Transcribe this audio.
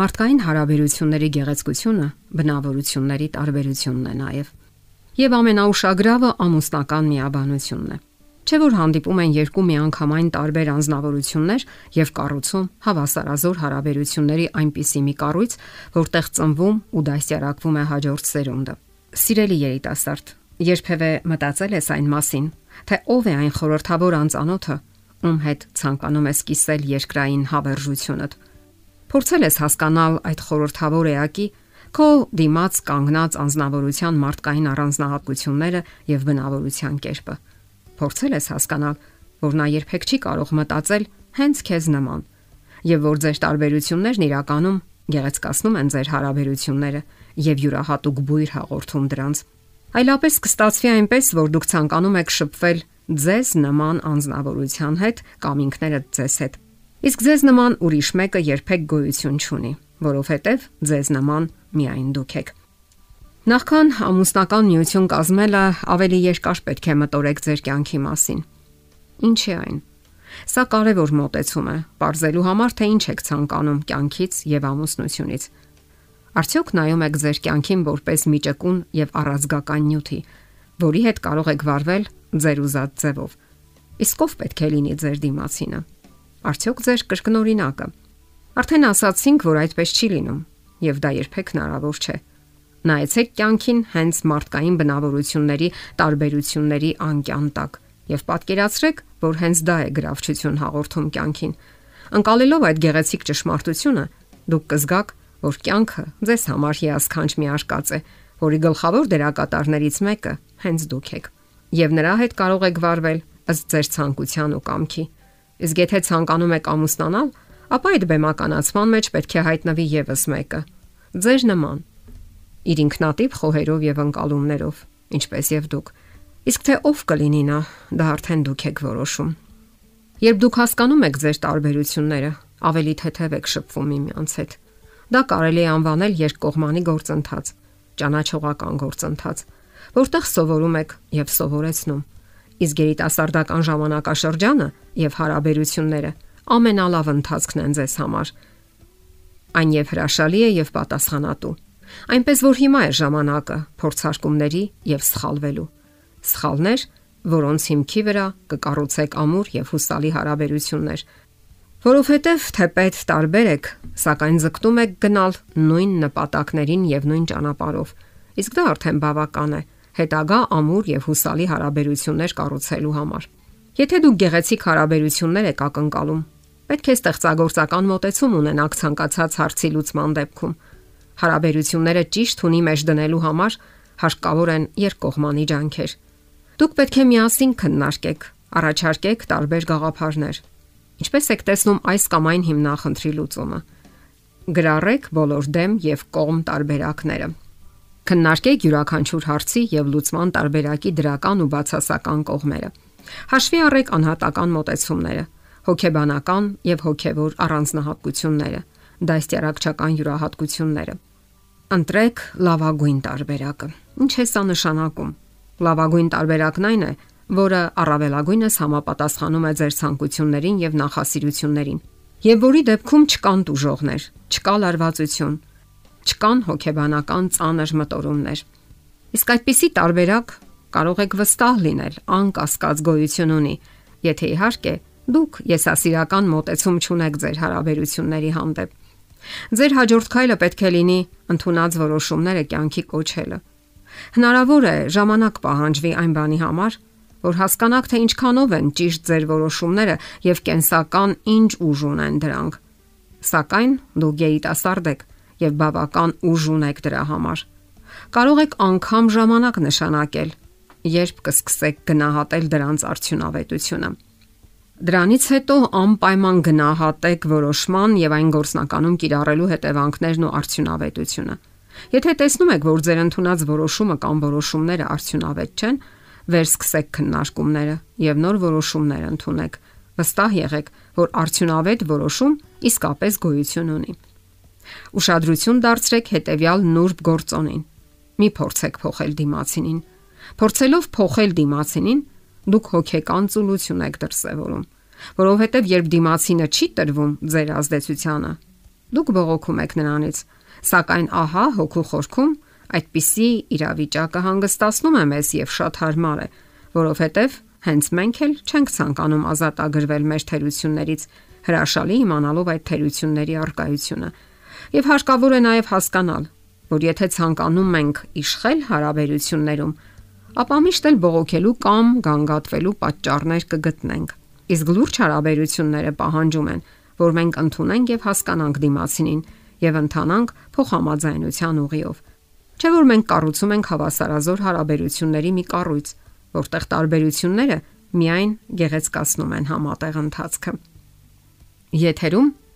Մարդկային հարաբերությունների գեղեցկությունը բնավորությունների տարբերությունն է նաև։ Եվ ամենաուշագրավը ամուսնական միաբանությունն է։ Չէ որ հանդիպում են երկու միանգամայն տարբեր անznավորություններ եւ կառուցում հավասարազոր հարաբերությունների այնպիսի մի կառույց, որտեղ ծնվում ու դասյարակվում է հաջորդ սերունդը։ Սիրելի երիտասարդ, երբևէ մտածել ես այն մասին, թե ով է այն խորթավոր անծանոթը, ում հետ ցանկանում ես կիսել երկրային հավերժությունդ։ Փորձել ես հասկանալ այդ խորթավոր էակի քո դիմաց կանգնած անznավորության մարդկային առանձնահատկությունները եւ բնավորության կերպը։ Փորձել ես հասկանալ, որ նա երբեք չի կարող մտածել հենց քեզ նման եւ որ ձեր տարբերություններն իրականում գեղեցկացնում են ձեր հարաբերությունները եւ յուրահատուկ բույր հաղորդում դրանց։ Այլապես կստացվի այնպես, որ դուք ցանկանում եք շփվել ձեզ նման անznավորության հետ կամ ինքներդ ձեզ հետ։ Իսկ ձեզ նման ուրիշ մեկը երբեք գոյություն չունի, որովհետև ձեզ նման միայն դուք եք։ Նախքան ամուսնական միություն կազմելը ավելի երկար պետք է մտորեք ձեր կյանքի մասին։ Ինչ է այն։ Սա կարևոր մոտեցում է, ողրզելու համար թե ինչ եք ցանկանում կյանքից եւ ամուսնությունից։ Արդյոք նայում եք ձեր կյանքին որպես միջակուն եւ առազգական նյութի, որի հետ կարող եք վարվել ձեր ուզած ձևով։ Իսկ ով պետք է լինի ձեր դիմացինը։ Արդյոք ձեր կրկնօրինակը։ Արդեն ասացինք, որ այդպես չի լինում, եւ դա երբեք հնարավոր չէ։ Նայեցեք կյանքին հենց մարդկային բնավորությունների տարբերությունների անկյան տակ եւ պատկերացրեք, որ հենց դա է գրավչություն հաղորդում կյանքին։ Անկալելով այդ գեղեցիկ ճշմարտությունը, դուք կզգաք, որ կյանքը ձեզ համար հիասքանչ մի արկած է, որի գլխավոր դերակատարներից մեկը հենց դուք եք։ Եվ նրա հետ կարող եք վարվել ըստ ձեր ցանկության ու կամքի։ Իսկ եթե ցանկանում եք ամուսնանալ, ապա այդ բեմականացման մեջ պետք է հայտնվի եւս մեկը՝ ձեր նման։ Իր ինքնատիպ խոհերով եւ ընկալումներով, ինչպես եւ դուք։ Իսկ թե ով կլինի նա, դա արդեն դուք եք որոշում։ Երբ դուք հասկանում եք ձեր տարբերությունները, ավելի թեթև եք շփվում միմյանց հետ։ Դա կարելի է անվանել երկկողմանի գործընթաց, ճանաչողական գործընթաց, որտեղ սովորում եք եւ սովորեցնում։ Իսկ երիտասարդական ժամանակաշրջանը եւ հարաբերությունները ամենալավ ընթացքն են ձեզ համար։ Այն եւ հրաշալի է եւ պատասխանատու։ Այնպես որ հիմա է ժամանակը փորձարկումների եւ սխալվելու։ Սխալներ, որոնց հիմքի վրա կկառուցեք ամուր եւ հուսալի հարաբերություններ, Որովհետև թեպետ տարբեր եք, սակայն ձգտում եք գնալ նույն նպատակներին եւ նույն ճանապարով։ Իսկ դա արդեն բավական է հետագա ամուր եւ հուսալի հարաբերություններ կառուցելու համար։ Եթե դուք գեղեցիկ հարաբերություններ եք ակնկալում, պետք է ստեղծագործական մոտեցում ունենաք ցանկացած հարցի լուծման դեպքում։ Հարաբերությունները ճիշտ ունի մեջ դնելու համար հարկավոր են երկկողմանի ջանքեր։ Դուք պետք է միասին քննարկեք, առաջարկեք տարբեր գաղափարներ Ինչպես եք տեսնում այս կամ այն հիմնախնդրի լուծումը։ Գրառեք բոլոր դեմ եւ կողմ տարբերակները։ Քննարկեք յուրաքանչյուր հարցի եւ լուծման տարբերակի դրական ու բացասական կողմերը։ Հաշվի առեք անհատական մոտեցումները, հոգեբանական եւ հոգեվոր առանձնահատկությունները, դաստիարակչական յուրահատկությունները։ Ընտրեք լավագույն տարբերակը։ Ինչ է սա նշանակում։ Լավագույն տարբերակն այն է, որը առավելագույնս համապատասխանում է ձեր ցանկություններին եւ նախասիրություններին, եւ որի դեպքում չկան դժողներ, չկա լարվածություն, չկան հոգեբանական ծանր մտորումներ։ Իսկ այդպիսի տարբերակ կարող եք վստահ լինել, անկասկած գոյություն ունի, եթե իհարկե դուք եսասիրական մոտեցում չունեք ձեր հարաբերությունների հանդեպ։ Ձեր հաջորդ քայլը պետք է լինի ընդունած որոշումները կյանքի կոչելը։ Հնարավոր է ժամանակ պահանջվի այն բանի համար, որ հասկանաք թե ինչքանով են ճիշտ ձեր որոշումները եւ կենսական ինչ ուժ ունեն դրանք։ Սակայն դուք երիտասարդ եք եւ բավական ուժ ունեք դրա համար։ Կարող եք անգամ ժամանակ նշանակել, երբ կսկսեք գնահատել դրանց արդյունավետությունը։ Դրանից հետո անպայման գնահատեք որոշման եւ այն գործնականում կիրառելու հետևանքներն ու արդյունավետությունը։ Եթե տեսնում եք, որ ձեր ընդունած որոշումը կամ որոշումները արդյունավետ չեն, վերսկսեք քննարկումները եւ նոր որոշումներ ընդունեք։ Վստահ եղեք, որ արդյունավետ որոշում իսկապես գոյություն ունի։ Ուշադրություն դարձրեք հետեւյալ նուրբ գործոնին։ Մի փորձեք փոխել դիմացինին։ Փորձելով փոխել դիմացինին, դուք հոգեկան ծուլություն եք դրսևորում, որովհետև երբ դիմացինը չի տրվում ձեր ազդեցությանը, Դուք բողոքում եք նրանից, սակայն ահա հոգու խորքում այդպիսի իրավիճակը հանգստացնում է մեզ եւ շատ հարմար է, որովհետեւ հենց մենք էլ չենք ցանկանում ազատ ագրվել մեր թերություններից, հրաշալի իմանալով այդ թերությունների արկայությունը։ Եվ հարկավոր է նաև հասկանալ, որ եթե ցանկանում ենք իշխել հարաբերություններում, ապա միշտ էլ բողոքելու կամ գանգատվելու պատճառներ կգտնենք։ Իսկ լուրջ հարաբերությունները պահանջում են, որ մենք ընդունենք եւ հասկանանք դիմացինին եւ ընթանանք փոխհամաձայնության ուղիով։ Չէ որ մենք կառուցում ենք հավասարազոր հարաբերությունների մի կառույց, որտեղ տարբերությունները միայն գեղեցկացնում են համատեղ ընթացքը։ Եթերում